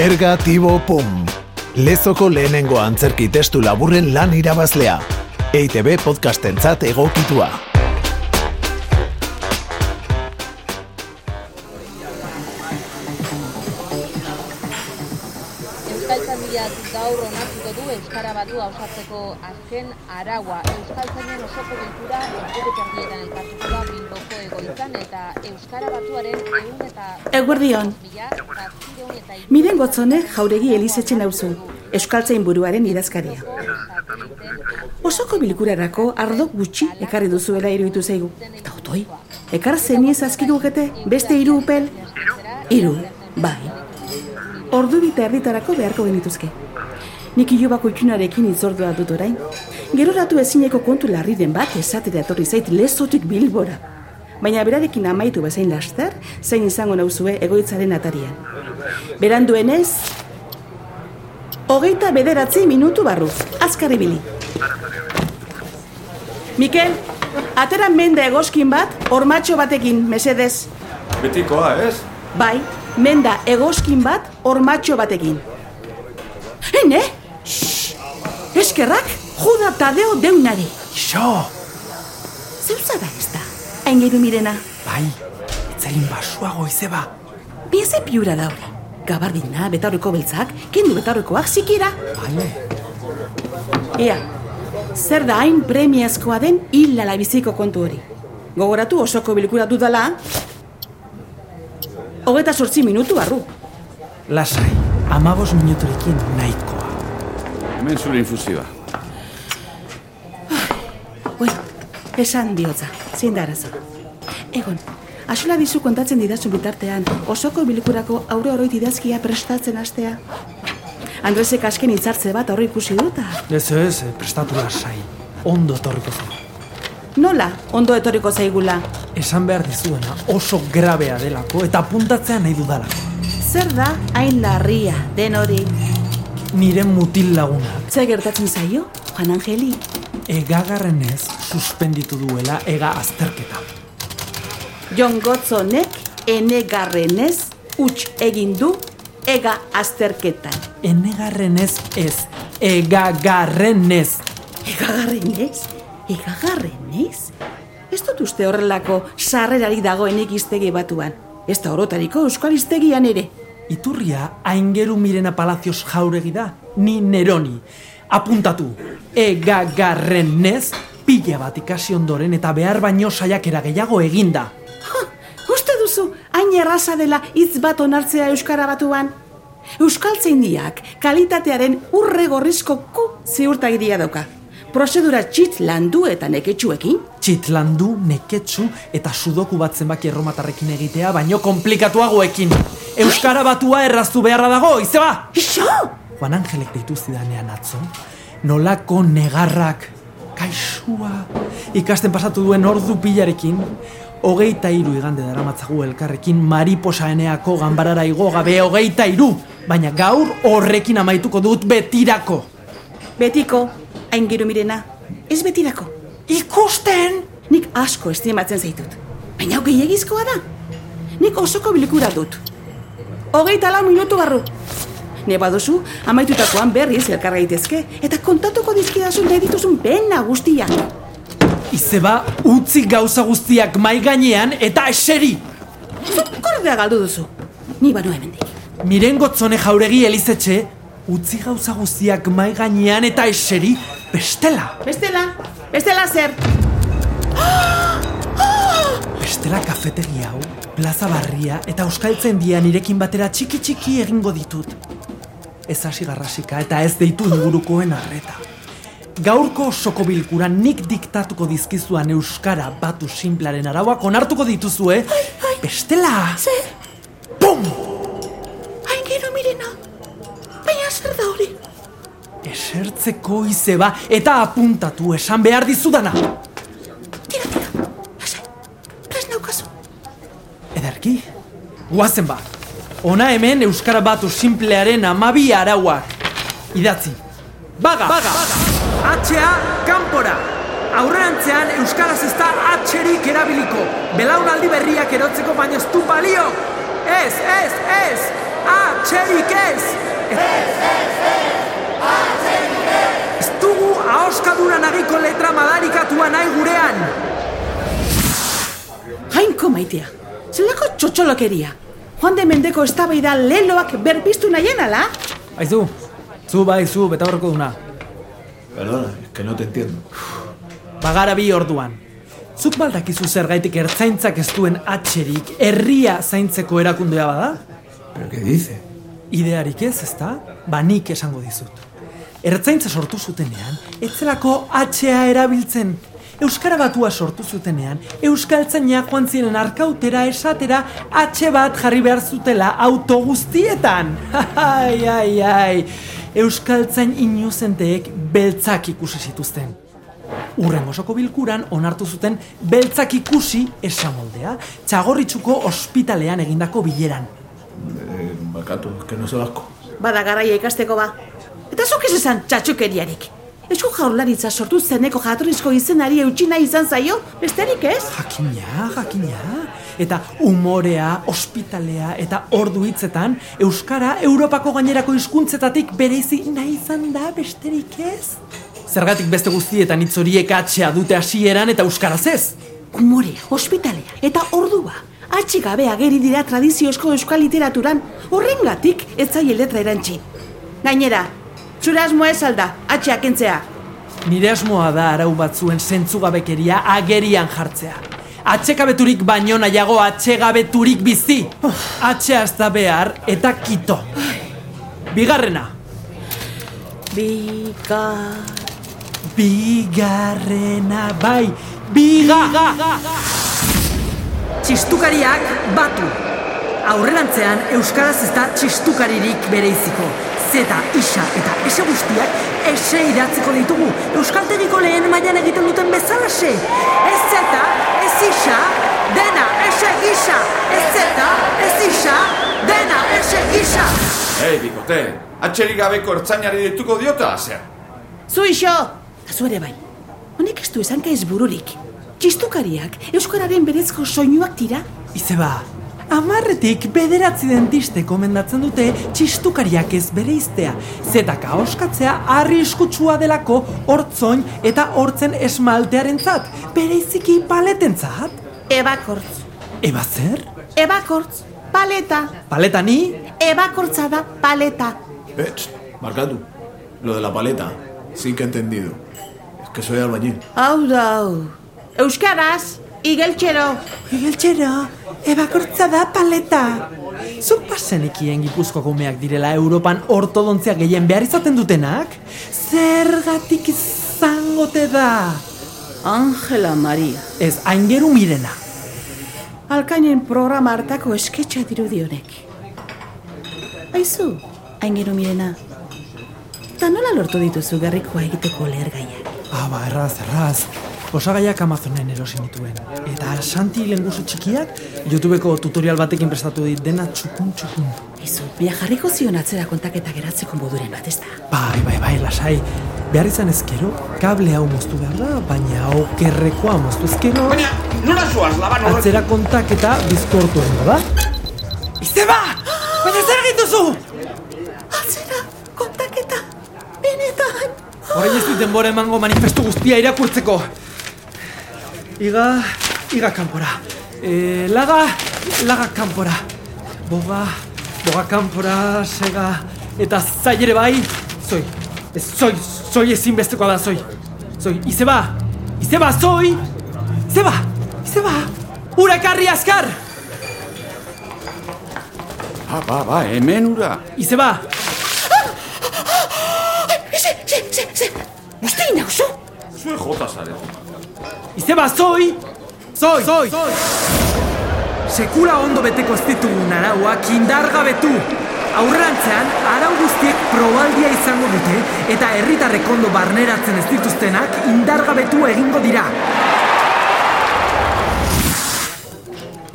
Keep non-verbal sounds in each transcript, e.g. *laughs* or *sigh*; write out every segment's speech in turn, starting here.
Erga Tibo Pum. Lezoko lehenengo antzerki testu laburren lan irabazlea. EITB podcastentzat egokitua. Batua osatzeko azken araua. Euskaltzainen osoko bilkura urte erdietan elkartuko da Bilboko egoitzan eta Euskara Batuaren ehun eta... Eguerdion. Miren gotzone jauregi elizetzen nauzu, Euskaltzain buruaren idazkaria. Osoko bilkurarako ardo gutxi ekarri duzuela iruditu zaigu. Eta otoi, ekar zeniez azkidugete beste hiru upel? Hiru, bai. Ordu bita erditarako beharko genituzke. Nik ilobako itxunarekin itzordua dut orain. Geroratu ezineko kontu larri den bat esatera etorri zait lezotik bilbora. Baina berarekin amaitu bezain laster, zein izango nauzue egoitzaren atarian. Beranduenez, hogeita bederatzi minutu barru, azkarri bili. Mikel, atera mende egoskin bat, ormatxo batekin, mesedez. Betikoa, ez? Bai, menda egoskin bat, ormatxo batekin. Hene? Shhh! Eskerrak, juda tadeo deunari. Ixo! Zeuza da ez da, aingeru mirena. Bai, itzain basuago izeba. Bieze piura da hori. Gabardina, betaurreko beltzak, kendu betaurrekoak zikira. Bai, Ea, zer da hain premiazkoa den hilala biziko kontu hori. Gogoratu osoko bilkura dudala, hogeta sortzi minutu barru. lasai, amabos minuturekin nahikoa. Hemen zure infusioa. Bueno, esan diotza, zein da arazo. Egon, asola dizu kontatzen didazu bitartean, osoko bilkurako aurre oroit idazkia prestatzen hastea. Andresek asken hitzartze bat aurre ikusi duta. Ez ez, prestatu lasai. Ondo etorriko zu. Nola, ondo etorriko zaigula. Esan behar dizuena oso grabea delako eta puntatzea nahi dudalako. Zer da hain larria den hori? Nire mutil lagunak Zer gertatzen zaio, Juan Angeli? egagarrenez suspenditu duela ega azterketa. Jon Gotzonek enegarrenez huts egin du ega azterketan. Enegarrenez ez, egagarrenez. Egagarrenez? Egagarrenez? Ez dut uste horrelako sarrerari dagoenik iztegi batuan. Ez da orotariko euskal iztegian ere. Iturria aingeru mirena palazios jauregi da, ni neroni. Apuntatu, egagarrenez, pila bat ikasi ondoren eta behar baino saiakera gehiago eginda. Ha, uste duzu, hain erraza dela hitz bat onartzea euskara batuan? Euskaltzaindiak kalitatearen urre gorrizko ku ziurtagiria dauka. Prozedura txit landu eta neketsuekin, Txitlandu, neketsu eta sudoku bat zenbaki erromatarrekin egitea, baino komplikatuagoekin. Euskara batua erraztu beharra dago, izeba! Ixo! Juan Angelek deitu zidanean atzo, nolako negarrak, kaixua, ikasten pasatu duen ordu pilarekin, hogeita hiru igande daramatzagu elkarrekin mariposa eneako ganbarara igo gabe hogeita hiru, baina gaur horrekin amaituko dut betirako. Betiko, aingeru mirena, ez betirako. Ikusten! Nik asko estimatzen zaitut. Baina gehiagizkoa da. Nik osoko bilkura dut. Hogeita lau minutu barru. Ne baduzu, amaitutakoan berriz elkar gaitezke, eta kontatuko dizkidazun nahi dituzun pena guztiak. Izeba, utzi gauza guztiak mai gainean eta eseri! Zuk kordea galdu duzu. Ni bano hemendik. Miren gotzone jauregi elizetxe, utzi gauza guztiak mai gainean eta eseri, bestela. Bestela, bestela zer. *gasps* Bestela kafetegi hau, plaza barria eta euskaltzen dia nirekin batera txiki txiki egingo ditut. Ez hasi garrasika eta ez deitu ingurukoen arreta. Gaurko osoko bilkuran nik diktatuko dizkizuan euskara batu simplaren arauak onartuko dituzue. Bestela! Zer? Esertzeko izeba eta apuntatu esan behar dizudana. Tira, tira. Lasai. Prez naukazu. Ederki? Guazen ba. Ona hemen euskara batu simplearen amabi arauak. Idatzi. Baga! Baga! Atxea, kanpora! Aurrerantzean euskaraz ez da atxerik erabiliko. Belaunaldi berriak erotzeko baino ez du balio. Ez, ez, ez! Atxerik ez! Araua nahi gurean! Jainko maitea, zelako txotxolokeria. Juan de Mendeko estabaida leloak berpiztu nahien ala? Aizu, zu bai, zu, beta horreko duna. Perdona, es que no te entiendo. Bagara bi orduan. Zuk baldakizu zergaitik ertzaintzak ez duen atxerik herria zaintzeko erakundea bada? ¿Pero qué dice? Idearik ez, ezta? Ba nik esango dizut. Ertzaintza sortu zutenean, etzelako atxea erabiltzen. Euskara batua sortu zutenean, Euskaltzaina joan ziren arkautera esatera atxe bat jarri behar zutela auto guztietan. *laughs* Ai, ai, ai. Euskaltzain inozenteek beltzak ikusi zituzten. Urren osoko bilkuran onartu zuten beltzak ikusi esamoldea, txagorritxuko ospitalean egindako bileran. Eh, Bakatu, que no se vasco. Bada garaia ikasteko ba. Eta zuk ez esan txatxukeriarik. Eusko jaurlaritza sortu zeneko jatorrizko izenari eutxina izan zaio, besterik ez? Jakina, jakina. Eta umorea, ospitalea eta ordu hitzetan, Euskara Europako gainerako hizkuntzetatik bereizi nahi izan da besterik ez? Zergatik beste guztietan hitz horiek atxea dute hasieran eta Euskaraz ez? Umorea, ospitalea eta ordua. Atxi gabe ageri dira tradiziozko euskal literaturan, horrengatik ez zaie letra erantzi. Gainera, zure asmoa ez alda, atxeak entzea. Nire asmoa da arau batzuen zentzugabekeria agerian jartzea. Atxekabeturik baino nahiago atxegabeturik bizi. Atxea ez da behar eta kito. Bigarrena. Bika... Bigarrena, bai, biga! Txistukariak batu. Aurrerantzean Euskaraz ez da txistukaririk bereiziko. Zeta, isa eta ese guztiak ese idatziko ditugu. Euskaltegiko lehen mailan egiten duten bezalaxe. Ez zeta, ez isa, dena ese gisa. Ez zeta, ez isa, dena ese gisa. Ei, bikote, atxerik gabeko ertzainari dituko diota, zer? Zu iso! Zu ere bai. Honek ez du esan ez bururik. Txistukariak Euskararen berezko soinuak dira? Izeba, amarretik bederatzi dentiste komendatzen dute txistukariak ez bereiztea. Zetaka oskatzea arriskutsua delako hortzoin eta hortzen esmaltearen zat. Bereiziki paletentzat. Ebakortz. Eba zer? Ebakortz. Paleta. Paleta ni? Ebakortza da paleta. Eh, Marcatu, lo de la paleta, sí que entendido. Es que soy albañil. Hau da, hau. Euskaraz, igeltxero. Igeltxero, ebakortza da paleta. Zuk pasenekien gipuzko umeak direla Europan ortodontzia gehien behar izaten dutenak? Zergatik izangote da? Angela Maria. Ez, aingeru mirena. Alkainen programa hartako esketxa dirudi honek. Aizu, aingero mirena. Ta nola lortu dituzu gerrikoa egiteko lehergaiak? Ah, ba, erraz, erraz. Osagaiak Amazonen erosi nituen. Eta Santi lenguzu txikiak, YouTubeko tutorial batekin prestatu dit dena txukun txukun. Aizu, bia jarriko zion atzera kontaketa geratzeko moduren bat, ez da? Bai, bai, bai, lasai. Behar izan ezkero, kable hau moztu behar da, baina hau kerrekoa moztu ezkero... Baina, nola zoaz, laban horrek? Atzera kontaketa bizkortu egingo da. Izeba! Baina zer egituzu! Atzera, kontaketa, benetan. Horrein ez dut denbora emango manifestu guztia irakurtzeko. Iga, iga kanpora. E, laga, laga kanpora. Boga, boga kanpora, sega, eta zai ere bai, zoi. Ez, zoi, zoi ezinbestekoa da, zoi. Zoi, izeba, izeba, zoi! Izeba, izeba, ura ekarri azkar! Ba, ba, ba, hemen ura. Izeba, Ze, ze, ze, ze. Uste inauzu? Zue jota zare. Izeba, zoi! Zoi! Zoi! Sekula ondo beteko ez ditugun arauak indargabetu! Aurrerantzean, arau guztiek probaldia izango dute eta herritarrek ondo barneratzen ez dituztenak indargabetu egingo dira.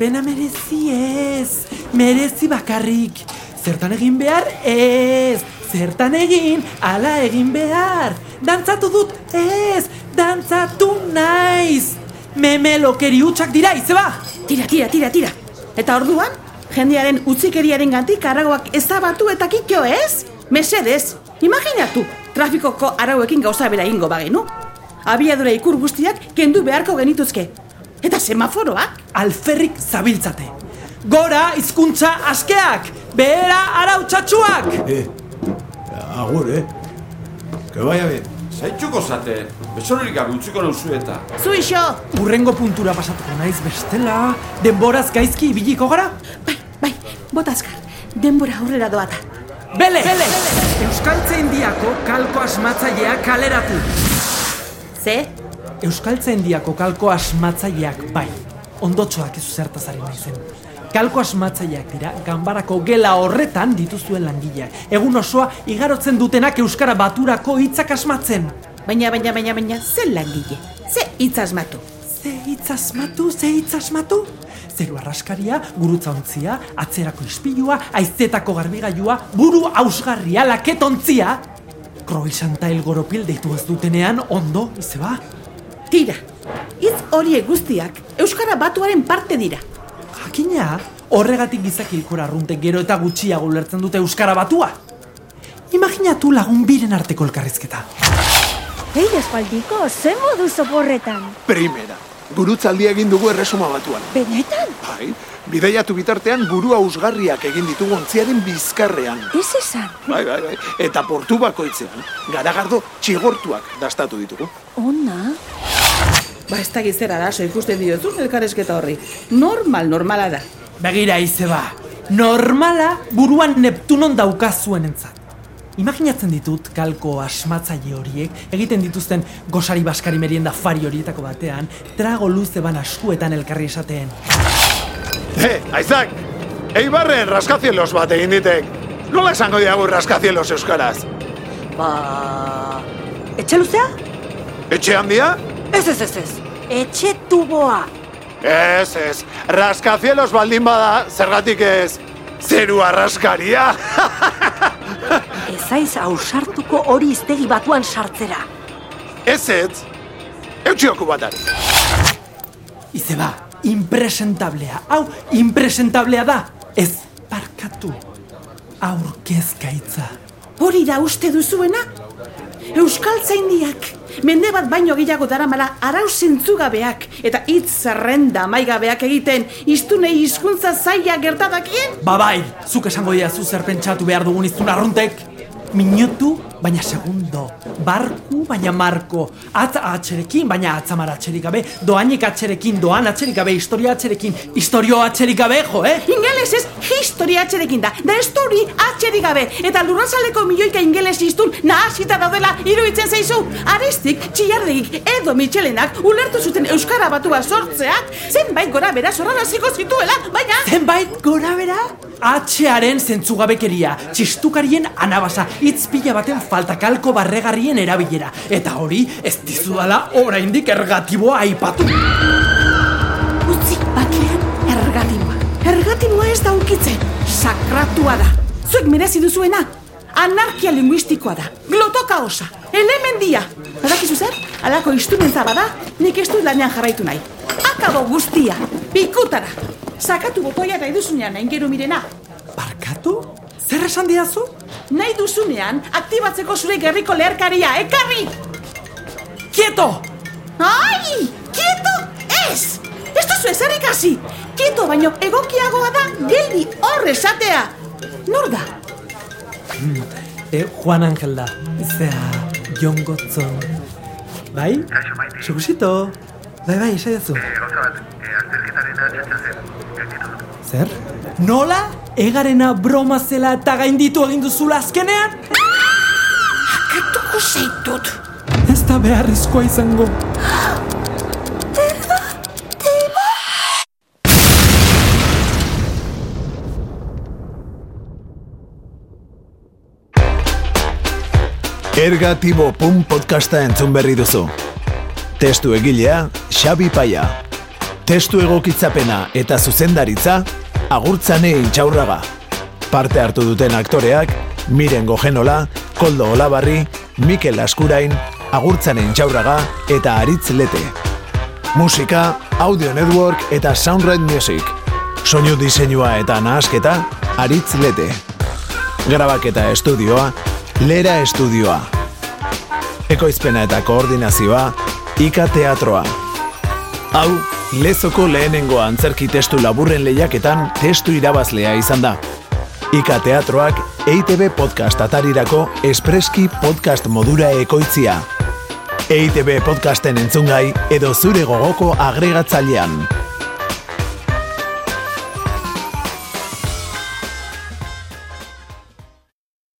Pena merezi ez, merezi bakarrik. Zertan egin behar ez, zertan egin, ala egin behar. Dantzatu dut ez, dantzatu naiz. Meme lokeri hutsak dira, izeba! Tira, tira, tira, tira. Eta orduan, jendearen utzikeriaren gantik aragoak ezabatu eta kikio ez? Mesedez, imaginatu, trafikoko arauekin gauza bera ingo bagenu. abiadura ikur guztiak kendu beharko genituzke. Eta semaforoak? Alferrik zabiltzate. Gora hizkuntza askeak, behera arau txatxuak! Eh, agur, eh? Que vaya bien. Zaitxuko zate, besororik gabe utziko nauzu eta. Zu iso! Urrengo puntura pasatuko naiz bestela, denboraz gaizki ibiliko gara? Bai, bai, botazkar, denbora aurrera doata. Bele! Bele! Euskaltzen diako kalko asmatzaileak kaleratu. Ze? Euskaltzen diako kalko asmatzaileak bai. Ondotxoak ez zertaz ari naizen. Kalko asmatzaileak dira, ganbarako gela horretan dituzuen langileak. Egun osoa igarotzen dutenak Euskara baturako hitzak asmatzen. Baina, baina, baina, baina, ze langile? Ze hitz asmatu? Ze hitz asmatu, ze hitz asmatu? Zeru arraskaria, gurutza ontzia, atzerako ispilua, aizetako garbigailua, buru ausgarria, laketontzia. Kroisanta elgoropil deitu ez dutenean ondo, izeba? Tira, hitz horiek guztiak Euskara batuaren parte dira. Jakina, horregatik gizakilkora arruntek gero eta gutxiago ulertzen dute Euskara batua. Imaginatu lagun biren arteko elkarrizketa. Ei, espaldiko, ze modu zoporretan? Primera. Gurutzaldi egin dugu erresuma batuan. Benetan? Bai, bideiatu bitartean buru ausgarriak egin ditugu ontziaren bizkarrean. Ez esan. Bai, bai, bai. Eta portu bakoitzean, garagardo txigortuak dastatu ditugu. Ona? Ba, ez da gizera arazo ikusten diozun elkarrezketa horri. Normal, normala da. Begira izeba, normala buruan Neptunon daukazuen entzat. Imaginatzen ditut kalko asmatzaile horiek egiten dituzten gosari baskari merienda fari horietako batean trago luze ban askuetan elkarri esateen. Eh, aizak! Eibarren raskazielos bat egin ditek. Nola esango diagu raskazielos euskaraz? Ba... Etxe luzea? Etxe handia? Ez, ez, ez, ez. Etxe tuboa. Ez, ez. Raskazielos baldin bada, zergatik ez. Zeru arraskaria! Ez aiz ausartuko hori iztegi batuan sartzera. ez ez. Eutxioko batari. Izeba, impresentablea. Hau, impresentablea da. Ez, barkatu. Aurkezkaitza. Hori da uste duzuena? Euskaltzaindiak, mende bat baino gehiago daramala arau zentzugabeak eta hitz zerrenda maigabeak egiten iztunei hizkuntza zaila gertadakien? Ba bai, zuk esango diazu zer pentsatu behar dugun iztun arruntek. Minutu, baina segundo. Barku, baina marko. Atz atxerekin, baina atzamar atxerik gabe. Doainik atxerekin, doan atxerik gabe. Historia atxerekin, historio atxerik gabe, jo, eh? Ingeles ez historia atxerekin da, da estori atxerik gabe, eta lurrazaleko milioika ingeles iztun nahasita daudela iruditzen zaizu. Arestik, txillardegik edo Michelenak ulertu zuten Euskara batua sortzeak, zenbait gora bera zorraraziko zituela, baina... Zenbait gora bera? Atxearen zentzugabekeria, txistukarien anabasa, hitz pila baten falta kalko barregarrien erabilera. Eta hori, ez dizudala oraindik ergatiboa aipatu. Utzi bakean ergatimoa. Ergatimoa ez da ukitzen, sakratua da. Zuek merezi duzuena, anarkia linguistikoa da, glotoka osa, elemendia. Badakizu zer? Alako instrumenta bada, nik ez dut lanean jarraitu nahi. Akabo guztia, pikutara. Sakatu botoia nahi duzunean nahi gero mirena. Barkatu? Zer esan diazu? Nahi duzunean, aktibatzeko zure gerriko leherkaria, ekarri! Kieto! Ai! Kieto! Ez! Ez duzu ezer ikasi! Kieto baino egokiagoa da geldi hor esatea! Nor da? E, Juan Angel da. Zea, Jon Gotzon. Bai? Segusito? Bai, bai, esaiazu. Zer? Nola? Egarena broma zela eta gainditu egin duzula azkenean? Akatuko zaitut! Ez da beharrezkoa izango. Ergatibo.pum podcasta entzun berri duzu. Testu egilea, Xabi Paia. Testu egokitzapena eta zuzendaritza, agurtzane intxaurraga. Parte hartu duten aktoreak, Miren Gogenola, Koldo Olabarri, Mikel Askurain, agurtzane intxaurraga eta Aritz Lete. Musika, Audio Network eta Soundred Music. Soinu diseinua eta nahasketa, Aritz Lete. Grabaketa estudioa, Lera Estudioa. Ekoizpena eta koordinazioa, Ika Teatroa. Hau, lezoko lehenengo antzerki testu laburren lehiaketan testu irabazlea izan da. Ika Teatroak EITB podcast atarirako espreski podcast modura ekoitzia. EITB podcasten entzungai edo zure gogoko agregatzailean.